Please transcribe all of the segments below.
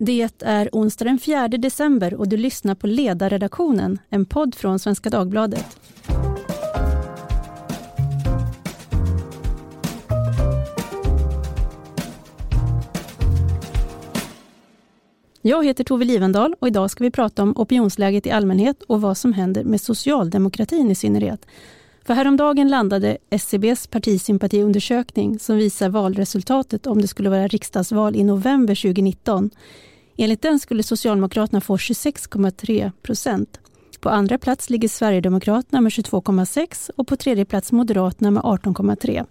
Det är onsdag den 4 december och du lyssnar på Ledarredaktionen, en podd från Svenska Dagbladet. Jag heter Tove Livendal och idag ska vi prata om opinionsläget i allmänhet och vad som händer med socialdemokratin i synnerhet. För häromdagen landade SCBs partisympatiundersökning som visar valresultatet om det skulle vara riksdagsval i november 2019. Enligt den skulle Socialdemokraterna få 26,3 procent. På andra plats ligger Sverigedemokraterna med 22,6 och på tredje plats Moderaterna med 18,3.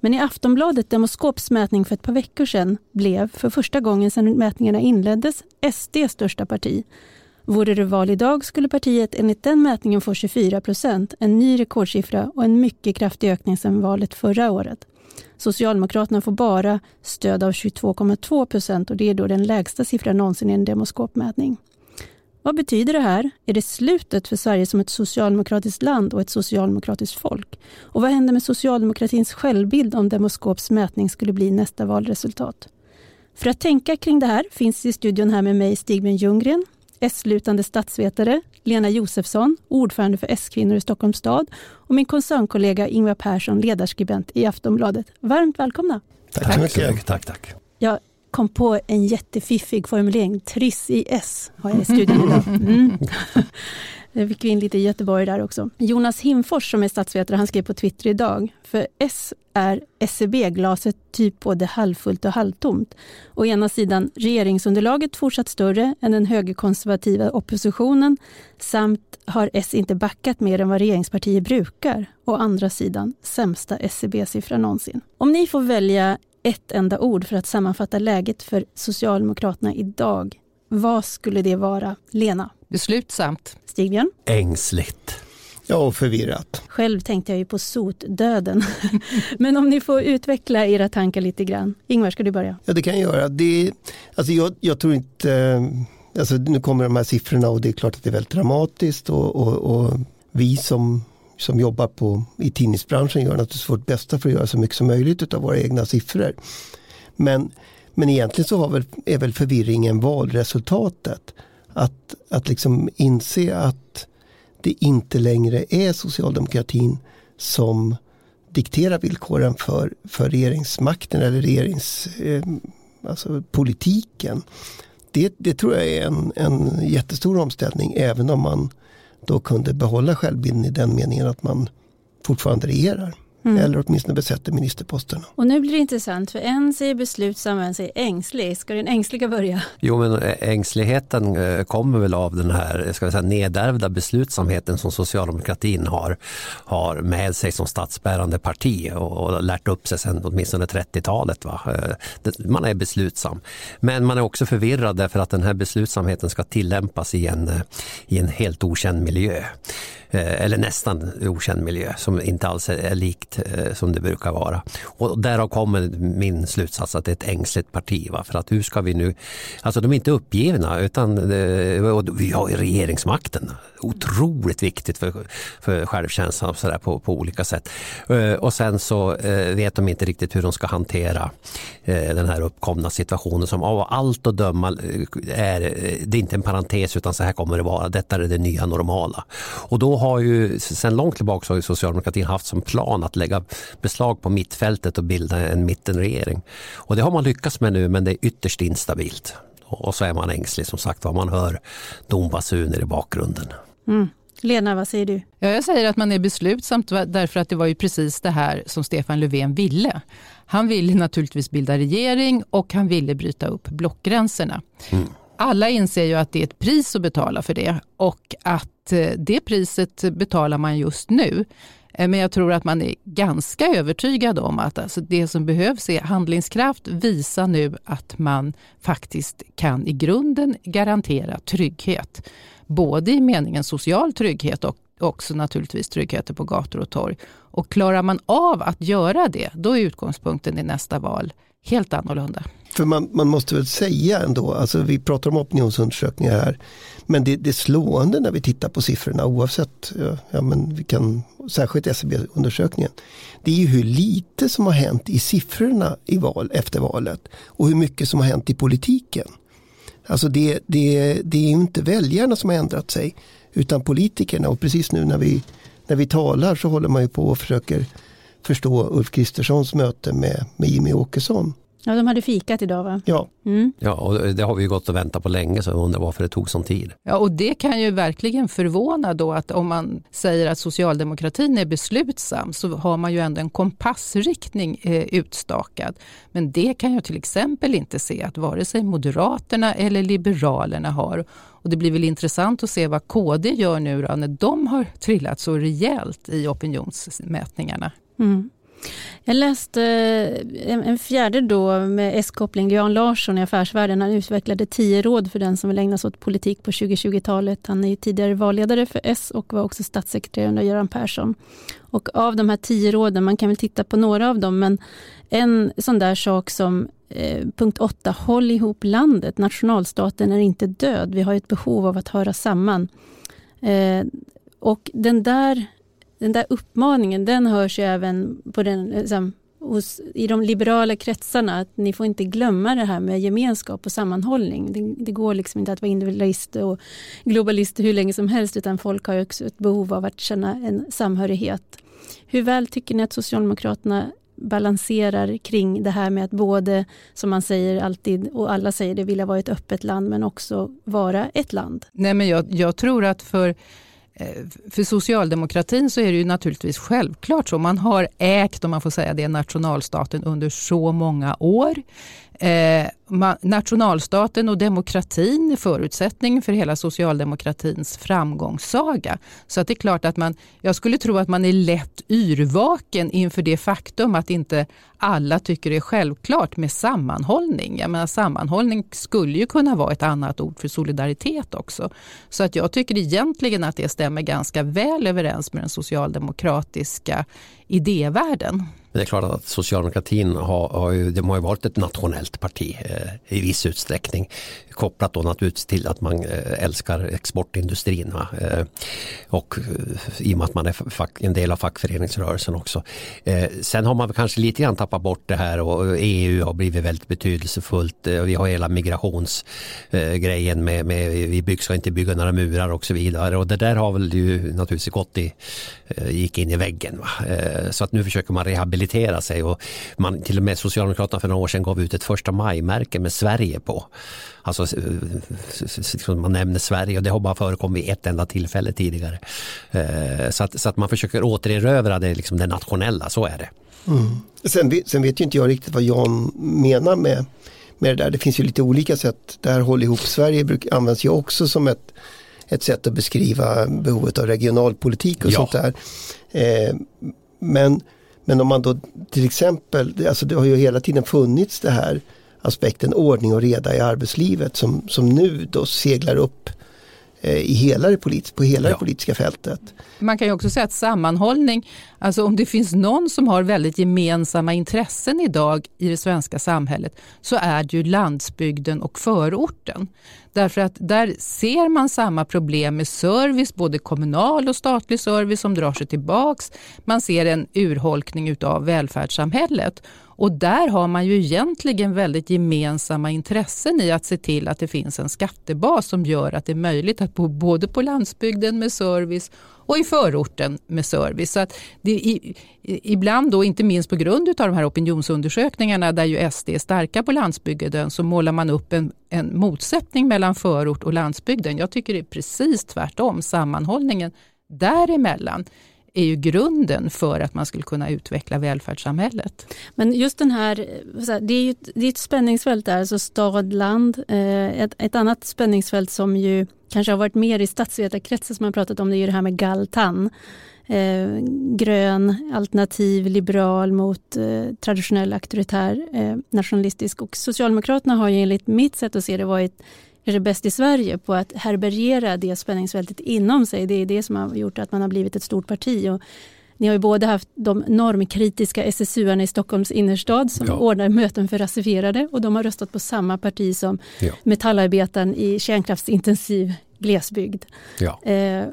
Men i Aftonbladet Demoskops mätning för ett par veckor sedan blev, för första gången sedan mätningarna inleddes, SD största parti. Vore det val idag skulle partiet enligt den mätningen få 24 procent, en ny rekordsiffra och en mycket kraftig ökning sedan valet förra året. Socialdemokraterna får bara stöd av 22,2 procent och det är då den lägsta siffran någonsin i en demoskopmätning. Vad betyder det här? Är det slutet för Sverige som ett socialdemokratiskt land och ett socialdemokratiskt folk? Och vad händer med socialdemokratins självbild om Demoskops mätning skulle bli nästa valresultat? För att tänka kring det här finns i studion här med mig Stigbjörn Ljunggren, S-lutande statsvetare, Lena Josefsson, ordförande för S-kvinnor i Stockholms stad och min koncernkollega Ingvar Persson, ledarskribent i Aftonbladet. Varmt välkomna! Tack så mycket. Tack, tack. Jag kom på en jättefiffig formulering, Triss i S har jag i studion idag. Mm. Det fick vi in lite i Göteborg där också. Jonas Himfors som är statsvetare, han skrev på Twitter idag, för S är SCB-glaset typ både halvfullt och halvtomt. Å ena sidan regeringsunderlaget fortsatt större än den högerkonservativa oppositionen samt har S inte backat mer än vad regeringspartier brukar. Å andra sidan sämsta SCB-siffra någonsin. Om ni får välja ett enda ord för att sammanfatta läget för Socialdemokraterna idag, vad skulle det vara? Lena? Beslutsamt. Stigbjörn? Ängsligt. Ja, och förvirrat. Själv tänkte jag ju på sotdöden. Men om ni får utveckla era tankar lite grann. Ingvar, ska du börja? Ja, det kan jag göra. Det, alltså jag, jag tror inte... Alltså nu kommer de här siffrorna och det är klart att det är väldigt dramatiskt och, och, och vi som, som jobbar på, i tidningsbranschen gör naturligtvis vårt bästa för att göra så mycket som möjligt av våra egna siffror. Men, men egentligen så har väl, är väl förvirringen valresultatet. Att, att liksom inse att det inte längre är socialdemokratin som dikterar villkoren för, för regeringsmakten eller regeringspolitiken. eh, alltså politiken. Det, det tror jag är en, en jättestor omställning även om man då kunde behålla självbilden i den meningen att man fortfarande regerar. Mm. Eller åtminstone besätter ministerposterna. Och nu blir det intressant för en säger beslutsam och en säger ängslig. Ska den ängsliga börja? Jo men ängsligheten eh, kommer väl av den här ska vi säga, nedärvda beslutsamheten som socialdemokratin har, har med sig som statsbärande parti och, och lärt upp sig sedan åtminstone 30-talet. Va? Eh, man är beslutsam. Men man är också förvirrad därför att den här beslutsamheten ska tillämpas i en, eh, i en helt okänd miljö. Eller nästan okänd miljö som inte alls är likt Eh, som det brukar vara. Och därav kommer min slutsats att det är ett ängsligt parti. Va? För att hur ska vi nu, alltså de är inte uppgivna utan eh, vi har ju regeringsmakten. Otroligt viktigt för, för självkänslan så där på, på olika sätt. Eh, och sen så eh, vet de inte riktigt hur de ska hantera eh, den här uppkomna situationen som av allt att döma eh, är, det är inte en parentes utan så här kommer det vara. Detta är det nya normala. Och då har ju sen långt tillbaka har ju socialdemokratin haft som plan att lägga beslag på mittfältet och bilda en mittenregering. Och det har man lyckats med nu men det är ytterst instabilt. Och så är man ängslig som sagt vad man hör dombasuner i bakgrunden. Mm. Lena, vad säger du? Ja, jag säger att man är beslutsam därför att det var ju precis det här som Stefan Löfven ville. Han ville naturligtvis bilda regering och han ville bryta upp blockgränserna. Mm. Alla inser ju att det är ett pris att betala för det och att eh, det priset betalar man just nu. Eh, men jag tror att man är ganska övertygad om att alltså det som behövs är handlingskraft. Visa nu att man faktiskt kan i grunden garantera trygghet. Både i meningen social trygghet och också naturligtvis tryggheten på gator och torg. Och klarar man av att göra det, då är utgångspunkten i nästa val helt annorlunda. För man, man måste väl säga ändå, alltså vi pratar om opinionsundersökningar här, men det, det är slående när vi tittar på siffrorna oavsett, ja, men vi kan, särskilt SCB-undersökningen. Det är ju hur lite som har hänt i siffrorna i val, efter valet och hur mycket som har hänt i politiken. Alltså det, det, det är inte väljarna som har ändrat sig utan politikerna och precis nu när vi, när vi talar så håller man ju på och försöker förstå Ulf Kristerssons möte med, med Jimmy Åkesson. Ja, de hade fikat idag va? Ja. Mm. Ja, och det har vi ju gått och väntat på länge så jag undrar varför det tog sån tid. Ja, och det kan ju verkligen förvåna då att om man säger att socialdemokratin är beslutsam så har man ju ändå en kompassriktning eh, utstakad. Men det kan jag till exempel inte se att vare sig Moderaterna eller Liberalerna har. Och det blir väl intressant att se vad KD gör nu då, när de har trillat så rejält i opinionsmätningarna. Mm. Jag läste eh, en fjärde då med S-koppling, Jan Larsson i Affärsvärlden. Han utvecklade tio råd för den som vill ägna sig åt politik på 2020-talet. Han är tidigare valledare för S och var också statssekreterare under Göran Persson. Och av de här tio råden, man kan väl titta på några av dem, men en sån där sak som eh, punkt 8, håll ihop landet. Nationalstaten är inte död. Vi har ett behov av att höra samman. Eh, och den där den där uppmaningen den hörs ju även på den, eh, liksom, hos, i de liberala kretsarna att ni får inte glömma det här med gemenskap och sammanhållning. Det, det går liksom inte att vara individualist och globalist hur länge som helst utan folk har också ett behov av att känna en samhörighet. Hur väl tycker ni att Socialdemokraterna balanserar kring det här med att både, som man säger alltid, och alla säger det, vilja vara ett öppet land men också vara ett land? Nej, men jag, jag tror att för eh, för socialdemokratin så är det ju naturligtvis självklart så. Man har ägt, om man får säga det, nationalstaten under så många år. Eh, nationalstaten och demokratin är förutsättningen för hela socialdemokratins framgångssaga. Så att det är klart att man, jag skulle tro att man är lätt yrvaken inför det faktum att inte alla tycker det är självklart med sammanhållning. Jag menar, sammanhållning skulle ju kunna vara ett annat ord för solidaritet också. Så att jag tycker egentligen att det stämmer ganska väl överens med den socialdemokratiska idévärlden. Men det är klart att socialdemokratin har, har, ju, de har ju varit ett nationellt parti eh, i viss utsträckning. Kopplat då naturligtvis till att man eh, älskar exportindustrin. Eh, och eh, i och med att man är fack, en del av fackföreningsrörelsen också. Eh, sen har man kanske lite grann tappat bort det här och EU har blivit väldigt betydelsefullt. Eh, vi har hela migrationsgrejen eh, med, med vi bygg, ska inte bygga några murar och så vidare. Och det där har väl ju naturligtvis gått i, eh, gick in i väggen. Va? så att nu försöker man rehabilitera sig och man, till och med Socialdemokraterna för några år sedan gav ut ett första maj-märke med Sverige på. Alltså man nämner Sverige och det har bara förekommit vid ett enda tillfälle tidigare. Så att, så att man försöker återerövra det, liksom det nationella, så är det. Mm. Sen, sen vet ju inte jag riktigt vad Jan menar med, med det där. Det finns ju lite olika sätt. Det här Håll ihop Sverige bruk, används ju också som ett, ett sätt att beskriva behovet av regionalpolitik och ja. sånt där. Eh, men, men om man då till exempel, alltså det har ju hela tiden funnits det här aspekten ordning och reda i arbetslivet som, som nu då seglar upp eh, i hela det polit, på hela ja. det politiska fältet. Man kan ju också säga att sammanhållning, alltså om det finns någon som har väldigt gemensamma intressen idag i det svenska samhället så är det ju landsbygden och förorten. Därför att där ser man samma problem med service, både kommunal och statlig service som drar sig tillbaks. Man ser en urholkning utav välfärdssamhället. Och där har man ju egentligen väldigt gemensamma intressen i att se till att det finns en skattebas som gör att det är möjligt att bo både på landsbygden med service och i förorten med service. Så att det, i, ibland, då, inte minst på grund av de här opinionsundersökningarna där ju SD är starka på landsbygden, så målar man upp en, en motsättning mellan förort och landsbygden. Jag tycker det är precis tvärtom. Sammanhållningen däremellan är ju grunden för att man skulle kunna utveckla välfärdssamhället. Men just den här, det är ju ett, det är ett spänningsfält där, alltså stad, land. Eh, ett, ett annat spänningsfält som ju kanske har varit mer i statsvetarkretsar som man pratat om, det är ju det här med Galtan. Eh, grön, alternativ, liberal mot eh, traditionell auktoritär, eh, nationalistisk. Och Socialdemokraterna har ju enligt mitt sätt att se det varit kanske bäst i Sverige på att härbärgera det spänningsfältet inom sig. Det är det som har gjort att man har blivit ett stort parti. Och ni har ju både haft de normkritiska SSU-arna i Stockholms innerstad som ja. ordnar möten för rasifierade och de har röstat på samma parti som ja. metallarbetaren i kärnkraftsintensiv glesbygd. Ja. Eh,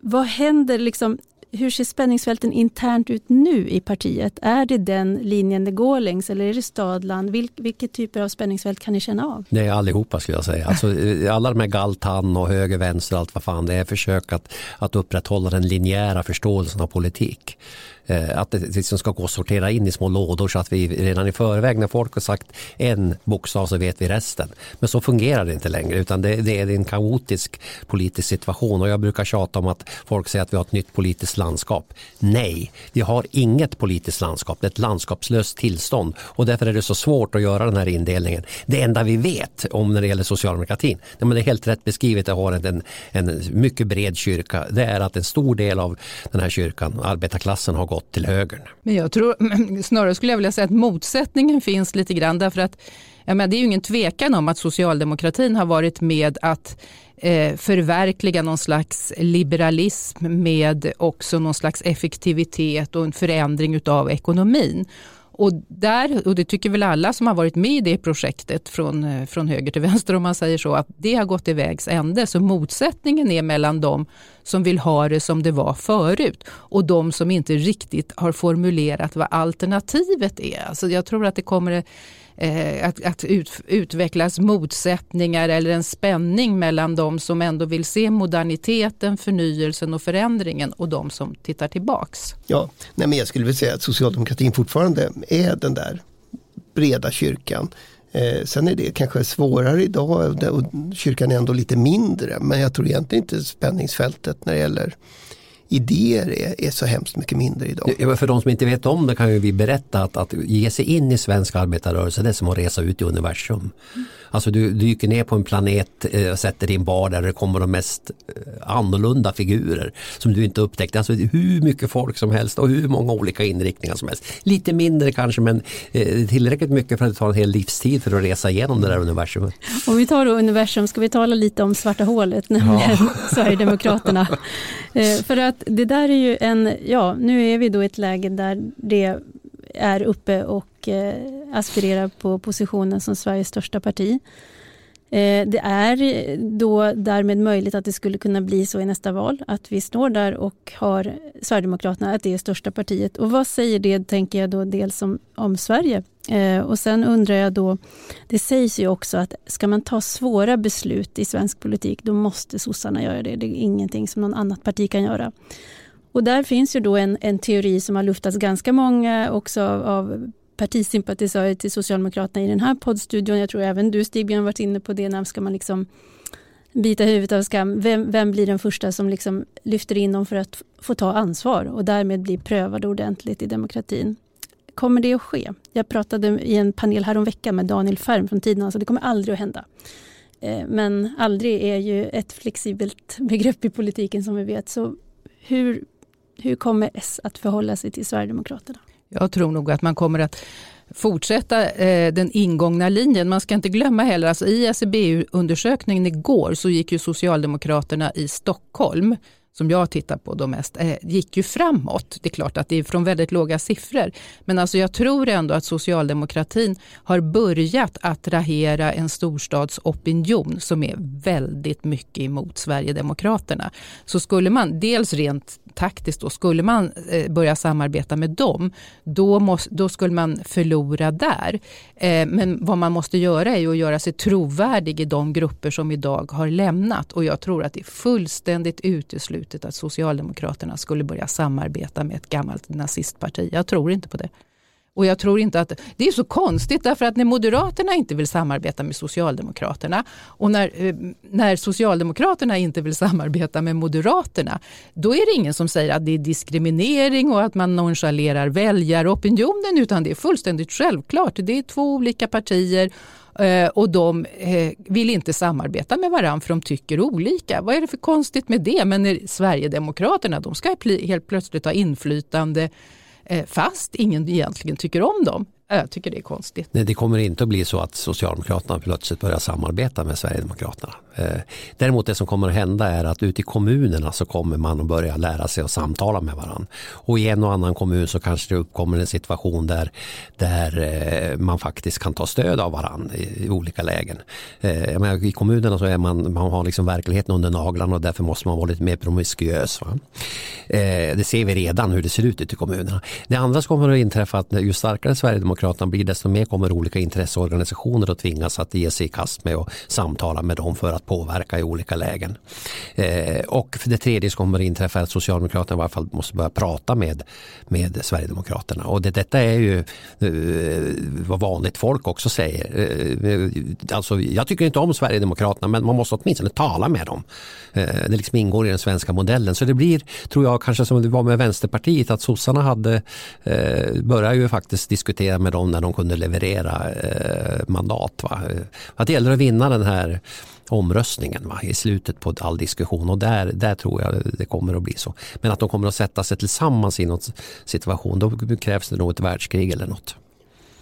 vad händer liksom hur ser spänningsfälten internt ut nu i partiet? Är det den linjen det går längs eller är det stadland? Vil, vilket typer av spänningsfält kan ni känna av? Det är allihopa skulle jag säga. Alltså, eh, alla de här galtan och höger, vänster, allt vad fan det är försök att, att upprätthålla den linjära förståelsen av politik. Eh, att det liksom ska gå att sortera in i små lådor så att vi redan i förväg när folk har sagt en bokstav så vet vi resten. Men så fungerar det inte längre utan det, det är en kaotisk politisk situation och jag brukar tjata om att folk säger att vi har ett nytt politiskt landskap. Nej, vi har inget politiskt landskap, det är ett landskapslöst tillstånd och därför är det så svårt att göra den här indelningen. Det enda vi vet om när det gäller socialdemokratin, det är helt rätt beskrivet, det har en, en mycket bred kyrka, det är att en stor del av den här kyrkan, arbetarklassen, har gått till högern. Men jag tror, snarare skulle jag vilja säga att motsättningen finns lite grann därför att jag menar, det är ju ingen tvekan om att socialdemokratin har varit med att eh, förverkliga någon slags liberalism med också någon slags effektivitet och en förändring av ekonomin. Och, där, och det tycker väl alla som har varit med i det projektet från, eh, från höger till vänster om man säger så, att det har gått i vägs ände. Så motsättningen är mellan de som vill ha det som det var förut och de som inte riktigt har formulerat vad alternativet är. Alltså jag tror att det kommer eh, att, att ut, utvecklas motsättningar eller en spänning mellan de som ändå vill se moderniteten, förnyelsen och förändringen och de som tittar tillbaks. Ja, nej men jag skulle vilja säga att socialdemokratin fortfarande är den där breda kyrkan. Eh, sen är det kanske svårare idag och kyrkan är ändå lite mindre men jag tror egentligen inte spänningsfältet när det gäller idéer är, är så hemskt mycket mindre idag. Ja, för de som inte vet om det kan ju vi berätta att, att ge sig in i svensk arbetarrörelse det är som att resa ut i universum. Mm. Alltså du dyker ner på en planet och eh, sätter din bar där det kommer de mest eh, annorlunda figurer som du inte upptäckte. Alltså hur mycket folk som helst och hur många olika inriktningar som helst. Lite mindre kanske men eh, tillräckligt mycket för att det tar en hel livstid för att resa igenom det där universumet. Om vi tar då universum ska vi tala lite om svarta hålet, nämligen ja. Sverigedemokraterna. för att det där är ju en, ja nu är vi då i ett läge där det är uppe och eh, aspirerar på positionen som Sveriges största parti. Eh, det är eh, då därmed möjligt att det skulle kunna bli så i nästa val, att vi står där och har Sverigedemokraterna, att det är största partiet. Och vad säger det, tänker jag då, dels om, om Sverige? Eh, och sen undrar jag då, det sägs ju också att ska man ta svåra beslut i svensk politik, då måste sossarna göra det. Det är ingenting som någon annat parti kan göra. Och där finns ju då en, en teori som har luftats ganska många också av, av partisympatisörer till Socialdemokraterna i den här poddstudion. Jag tror även du Stigbjörn varit inne på det. När ska man liksom bita huvudet av skam? Vem, vem blir den första som liksom lyfter in dem för att få ta ansvar och därmed bli prövad ordentligt i demokratin? Kommer det att ske? Jag pratade i en panel häromveckan med Daniel Färm från Tiden, alltså det kommer aldrig att hända. Eh, men aldrig är ju ett flexibelt begrepp i politiken som vi vet. Så hur hur kommer S att förhålla sig till Sverigedemokraterna? Jag tror nog att man kommer att fortsätta eh, den ingångna linjen. Man ska inte glömma heller, alltså i SCB-undersökningen igår så gick ju Socialdemokraterna i Stockholm som jag tittar på då mest, eh, gick ju framåt. Det är klart att det är från väldigt låga siffror. Men alltså jag tror ändå att socialdemokratin har börjat attrahera en storstadsopinion som är väldigt mycket emot Sverigedemokraterna. Så skulle man dels rent taktiskt då, skulle man eh, börja samarbeta med dem, då, måste, då skulle man förlora där. Eh, men vad man måste göra är att göra sig trovärdig i de grupper som idag har lämnat och jag tror att det är fullständigt uteslutet att Socialdemokraterna skulle börja samarbeta med ett gammalt nazistparti. Jag tror inte på det. Och jag tror inte att, det är så konstigt därför att när Moderaterna inte vill samarbeta med Socialdemokraterna och när, eh, när Socialdemokraterna inte vill samarbeta med Moderaterna, då är det ingen som säger att det är diskriminering och att man nonchalerar väljaropinionen utan det är fullständigt självklart. Det är två olika partier Eh, och de eh, vill inte samarbeta med varandra för de tycker olika. Vad är det för konstigt med det? Men Sverigedemokraterna de ska helt plötsligt ha inflytande eh, fast ingen egentligen tycker om dem. Jag tycker det är konstigt. Nej, det kommer inte att bli så att Socialdemokraterna plötsligt börjar samarbeta med Sverigedemokraterna. Eh, däremot det som kommer att hända är att ute i kommunerna så kommer man att börja lära sig att samtala med varandra. Och i en och annan kommun så kanske det uppkommer en situation där, där eh, man faktiskt kan ta stöd av varandra i, olika lägen. Eh, menar, I kommunerna så är man, man har liksom verkligheten under naglarna och därför måste man vara lite mer promiskuös. Va? Det ser vi redan hur det ser ut ute i kommunerna. Det andra som kommer att inträffa att ju starkare Sverigedemokraterna blir desto mer kommer olika intresseorganisationer att tvingas att ge sig i kast med och samtala med dem för att påverka i olika lägen. Eh, och för det tredje som kommer att inträffa att Socialdemokraterna i varje fall måste börja prata med, med Sverigedemokraterna. Och det, detta är ju eh, vad vanligt folk också säger. Eh, alltså, jag tycker inte om Sverigedemokraterna men man måste åtminstone tala med dem. Eh, det liksom ingår i den svenska modellen. Så det blir, tror jag, kanske som det var med Vänsterpartiet att sossarna hade, eh, började ju faktiskt diskutera med dem när de kunde leverera eh, mandat. Va? Att det gäller att vinna den här omröstningen va, i slutet på all diskussion och där, där tror jag det kommer att bli så. Men att de kommer att sätta sig tillsammans i någon situation, då krävs det nog ett världskrig eller något.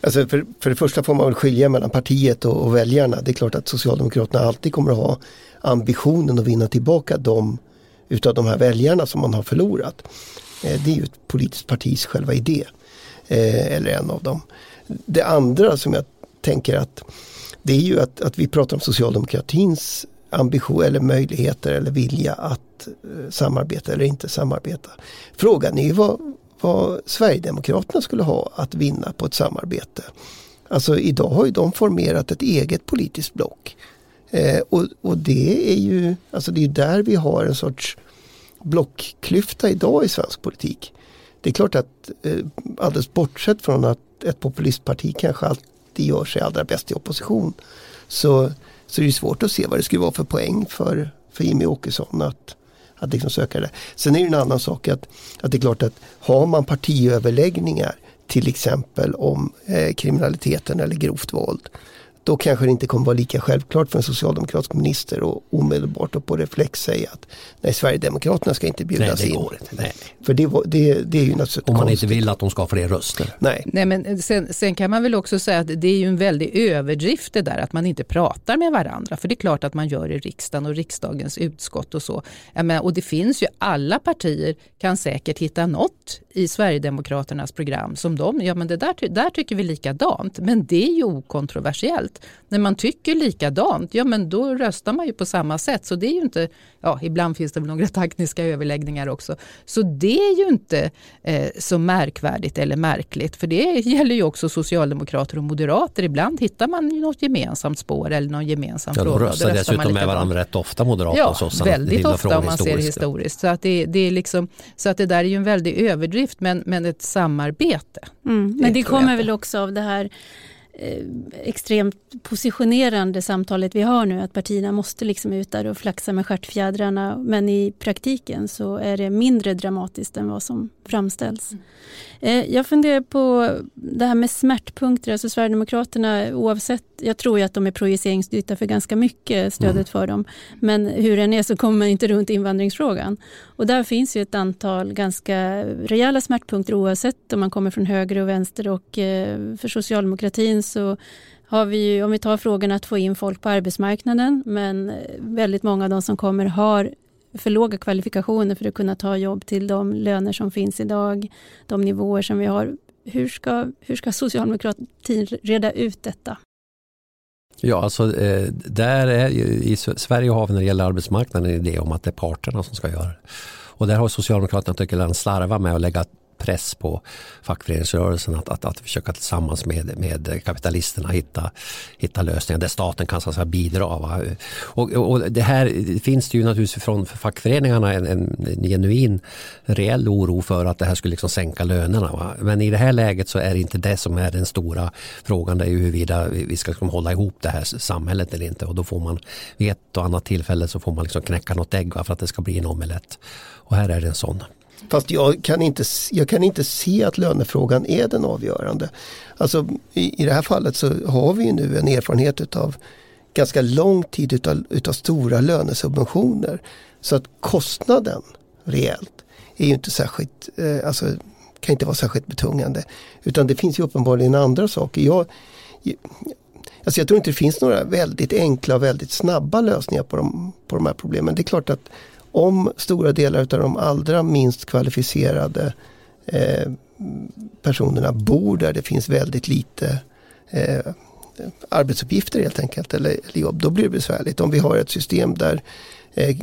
Alltså för, för det första får man väl skilja mellan partiet och, och väljarna. Det är klart att Socialdemokraterna alltid kommer att ha ambitionen att vinna tillbaka de utav de här väljarna som man har förlorat. Eh, det är ju ett politiskt partis själva idé. Eh, eller en av dem. Det andra som jag tänker att det är ju att, att vi pratar om socialdemokratins ambition eller möjligheter eller vilja att eh, samarbeta eller inte samarbeta. Frågan är ju vad, vad Sverigedemokraterna skulle ha att vinna på ett samarbete. Alltså idag har ju de formerat ett eget politiskt block. Eh, och, och, det är ju alltså det är där vi har en sorts blockklyfta idag i svensk politik. Det är klart att eh, alldeles bortsett från att ett populistparti kanske alltid gör sig allra bäst i opposition så, så är det svårt att se vad det skulle vara för poäng för, för Jimmy Åkesson att, att liksom söka det. Sen är det en annan sak att, att det är klart att har man partiöverläggningar till exempel om eh, kriminaliteten eller grovt våld då kanske det inte kommer vara lika självklart för en socialdemokratisk minister att omedelbart och på reflex säga att nej, Sverigedemokraterna ska inte bjudas nej, det in. Går inte. Nej. För det, det, det är ju naturligtvis Om man konstigt. inte vill att de ska ha fler röster. Nej. nej men sen, sen, kan man väl också säga att det är ju en väldig överdrift det där att man inte pratar med varandra. För det är klart att man gör i riksdagen och riksdagens utskott och så. Menar, och det finns ju, alla partier kan säkert hitta något i Sverigedemokraternas program som de, ja men det där, där tycker vi likadant. Men det är ju okontroversiellt. När man tycker likadant, ja men då röstar man ju på samma sätt. Så det är ju inte, ja ibland finns det väl några taktiska överläggningar också. Så det är ju inte eh, så märkvärdigt eller märkligt. För det gäller ju också socialdemokrater och moderater. Ibland hittar man något gemensamt spår eller någon gemensam ja, fråga. De röstar dessutom med varandra rätt ofta, moderater ja, och sossarna. väldigt ofta om man ser det historiskt. Så att det, det, är liksom, så att det där är ju en väldig överdrift men, men ett samarbete. Mm, men det kommer väl också av det här extremt positionerande samtalet vi har nu, att partierna måste liksom ut där och flaxa med stjärtfjädrarna. Men i praktiken så är det mindre dramatiskt än vad som framställs. Mm. Eh, jag funderar på det här med smärtpunkter. Alltså Sverigedemokraterna, oavsett, jag tror ju att de är projiceringsdyta för ganska mycket, stödet mm. för dem. Men hur den är så kommer man inte runt invandringsfrågan. Och där finns ju ett antal ganska rejäla smärtpunkter oavsett om man kommer från höger och vänster. Och eh, för socialdemokratin så har vi ju, om vi tar frågan att få in folk på arbetsmarknaden, men väldigt många av de som kommer har för låga kvalifikationer för att kunna ta jobb till de löner som finns idag, de nivåer som vi har. Hur ska, hur ska socialdemokratin reda ut detta? Ja, alltså eh, där är ju, i Sverige har vi när det gäller arbetsmarknaden en idé om att det är parterna som ska göra det. Och där har Socialdemokraterna tycker att slarva med att lägga press på fackföreningsrörelsen att, att, att försöka tillsammans med, med kapitalisterna hitta, hitta lösningar där staten kan så att säga, bidra. Och, och, det här finns det ju naturligtvis från fackföreningarna en, en, en genuin reell oro för att det här skulle liksom sänka lönerna. Va? Men i det här läget så är det inte det som är den stora frågan. Det är ju huruvida vi ska liksom hålla ihop det här samhället eller inte. Och då får man vid ett och annat tillfälle så får man liksom knäcka något ägg va? för att det ska bli en omelett. Och här är det en sån. Fast jag kan, inte, jag kan inte se att lönefrågan är den avgörande. Alltså i, i det här fallet så har vi nu en erfarenhet av ganska lång tid utav, utav stora lönesubventioner. Så att kostnaden rejält är ju inte särskilt, eh, alltså kan inte vara särskilt betungande. Utan det finns ju uppenbarligen andra saker. Jag, alltså jag tror inte det finns några väldigt enkla och väldigt snabba lösningar på de, på de här problemen. Det är klart att om stora delar av de allra minst kvalificerade eh, personerna bor där det finns väldigt lite eh, arbetsuppgifter helt enkelt, eller, eller jobb, då blir det besvärligt. Om vi har ett system där eh,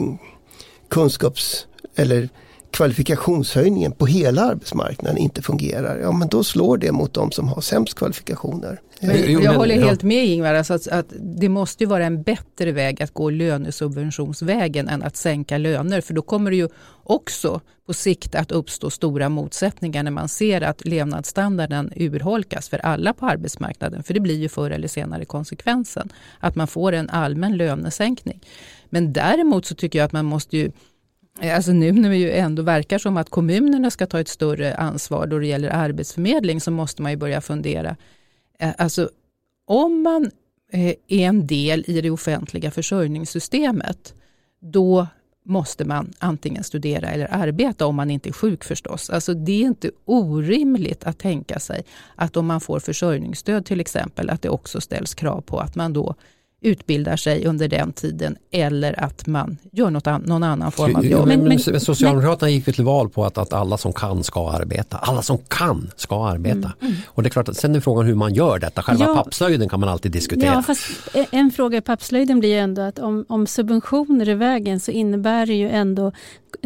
kunskaps eller kvalifikationshöjningen på hela arbetsmarknaden inte fungerar, ja men då slår det mot de som har sämst kvalifikationer. Men jag håller helt med Ingvar, alltså att, att, det måste vara en bättre väg att gå lönesubventionsvägen än att sänka löner, för då kommer det ju också på sikt att uppstå stora motsättningar när man ser att levnadsstandarden urholkas för alla på arbetsmarknaden, för det blir ju förr eller senare konsekvensen, att man får en allmän lönesänkning. Men däremot så tycker jag att man måste ju Eh, alltså nu när det ju ändå verkar som att kommunerna ska ta ett större ansvar då det gäller arbetsförmedling så måste man ju börja fundera. Eh, alltså om man eh, är en del i det offentliga försörjningssystemet då måste man antingen studera eller arbeta om man inte är sjuk förstås. Alltså det är inte orimligt att tänka sig att om man får försörjningsstöd till exempel att det också ställs krav på att man då utbildar sig under den tiden eller att man gör något an, någon annan form av jobb. Men, men, men Socialdemokraterna gick till val på att, att alla som kan ska arbeta. Alla som kan ska arbeta. Mm, mm. Och det är klart att sen är frågan hur man gör detta. Själva ja, pappslöjden kan man alltid diskutera. Ja, fast en fråga i pappslöjden blir ju ändå att om, om subventioner är vägen så innebär det ju ändå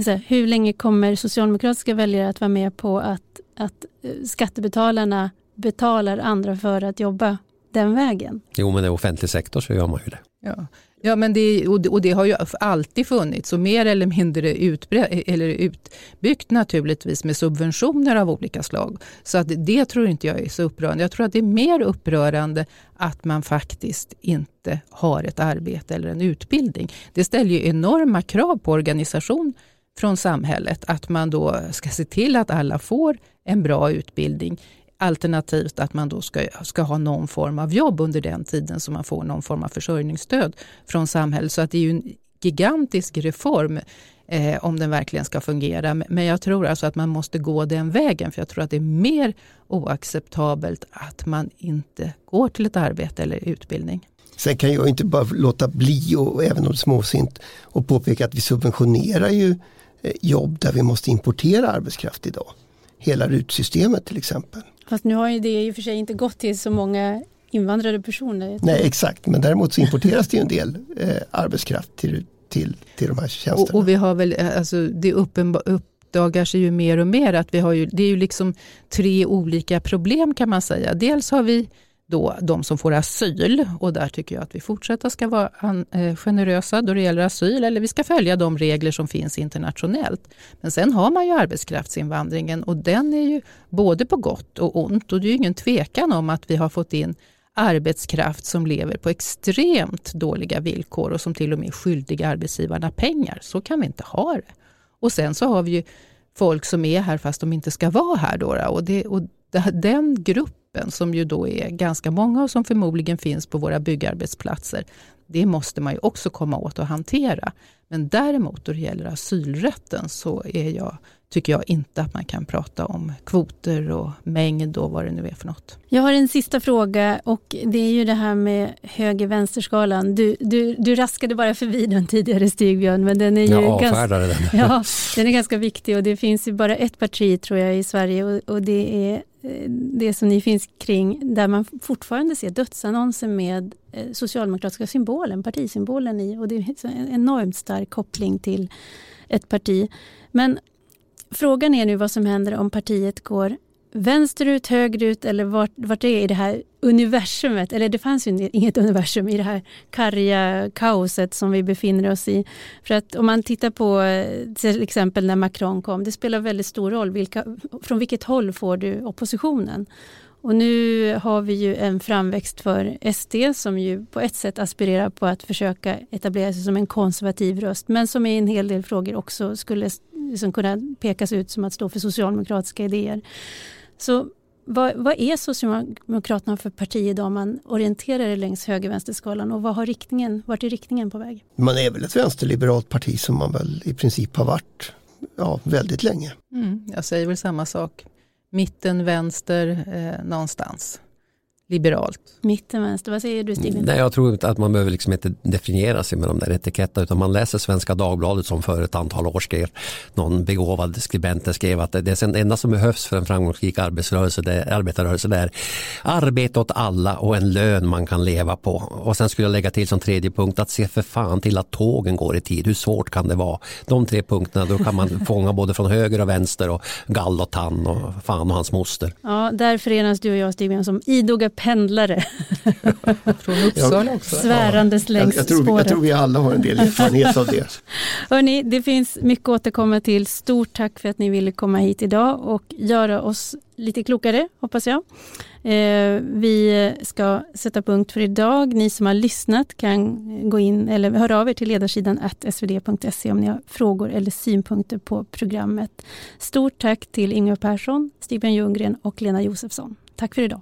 här, hur länge kommer socialdemokratiska väljare att vara med på att, att eh, skattebetalarna betalar andra för att jobba den vägen. Jo, men i offentlig sektor så gör man ju det. Ja. Ja, men det, och det har ju alltid funnits och mer eller mindre utbrett, eller utbyggt naturligtvis med subventioner av olika slag. Så att det tror inte jag är så upprörande. Jag tror att det är mer upprörande att man faktiskt inte har ett arbete eller en utbildning. Det ställer ju enorma krav på organisation från samhället att man då ska se till att alla får en bra utbildning Alternativt att man då ska, ska ha någon form av jobb under den tiden så man får någon form av försörjningsstöd från samhället. Så att det är ju en gigantisk reform eh, om den verkligen ska fungera. Men jag tror alltså att man måste gå den vägen för jag tror att det är mer oacceptabelt att man inte går till ett arbete eller utbildning. Sen kan jag inte bara låta bli, och även om småsint, och påpeka att vi subventionerar ju eh, jobb där vi måste importera arbetskraft idag. Hela rutsystemet till exempel. Fast nu har ju det i och för sig inte gått till så många invandrade personer. Nej exakt, men däremot så importeras det ju en del eh, arbetskraft till, till, till de här tjänsterna. Och, och vi har väl, eh, alltså det uppdagar sig ju mer och mer att vi har ju, det är ju liksom tre olika problem kan man säga. Dels har vi då de som får asyl och där tycker jag att vi fortsätter ska vara eh, generösa då det gäller asyl eller vi ska följa de regler som finns internationellt. Men sen har man ju arbetskraftsinvandringen och den är ju både på gott och ont och det är ju ingen tvekan om att vi har fått in arbetskraft som lever på extremt dåliga villkor och som till och med är skyldiga arbetsgivarna pengar. Så kan vi inte ha det. Och sen så har vi ju folk som är här fast de inte ska vara här. Då, och, det, och den gruppen gruppen som ju då är ganska många och som förmodligen finns på våra byggarbetsplatser. Det måste man ju också komma åt och hantera. Men däremot då det gäller asylrätten så är jag, tycker jag inte att man kan prata om kvoter och mängd och vad det nu är för något. Jag har en sista fråga och det är ju det här med höger-vänsterskalan. Du, du, du raskade bara förbi den tidigare Stigbjörn, men den är ju jag ganska, den. Ja, den är ganska viktig och det finns ju bara ett parti tror jag i Sverige och, och det är Eh, det som ni finns kring där man fortfarande ser dödsannonser med eh, socialdemokratiska symbolen, partisymbolen i och det är en enormt stark koppling till ett parti. Men frågan är nu vad som händer om partiet går vänsterut, högerut eller vart, vart det är i det här universumet. Eller det fanns ju inget universum i det här karga kaoset som vi befinner oss i. För att om man tittar på eh, till exempel när Macron kom, det spelar väldigt stor roll vilka, från vilket håll får du oppositionen. Och nu har vi ju en framväxt för SD som ju på ett sätt aspirerar på att försöka etablera sig som en konservativ röst men som i en hel del frågor också skulle liksom kunna pekas ut som att stå för socialdemokratiska idéer. Så vad, vad, är Socialdemokraterna för parti idag om man orienterar det längs höger-vänsterskalan och vad har riktningen, vart är riktningen på väg? Man är väl ett vänsterliberalt parti som man väl i princip har varit ja, väldigt länge. Mm, jag säger väl samma sak. Mitten, vänster, eh, någonstans. Liberalt. Mitten, vänster. Vad säger du Stig? Nej, jag tror inte att man behöver liksom inte definiera sig med de där etiketterna utan man läser Svenska Dagbladet som för ett antal år skrev, någon begåvad skribent skrev att det enda som behövs för en framgångsrik arbetsrörelse, det är, arbetarrörelse det är arbete åt alla och en lön man kan leva på. Och sen skulle jag lägga till som tredje punkt att se för fan till att tågen går i tid. Hur svårt kan det vara? De tre punkterna, då kan man fånga både från höger och vänster och gall och tann och fan och hans moster. Ja, där förenas du och jag Stig som idoga pendlare. Från Uppsala också. Svärandes ja. längs jag, jag, tror, spåret. jag tror vi alla har en del erfarenhet av det. Hörrni, det finns mycket att återkomma till. Stort tack för att ni ville komma hit idag och göra oss lite klokare, hoppas jag. Eh, vi ska sätta punkt för idag. Ni som har lyssnat kan gå in eller höra av er till ledarsidan svd.se om ni har frågor eller synpunkter på programmet. Stort tack till Ingvar Persson, Stig Ljunggren och Lena Josefsson. Tack för idag.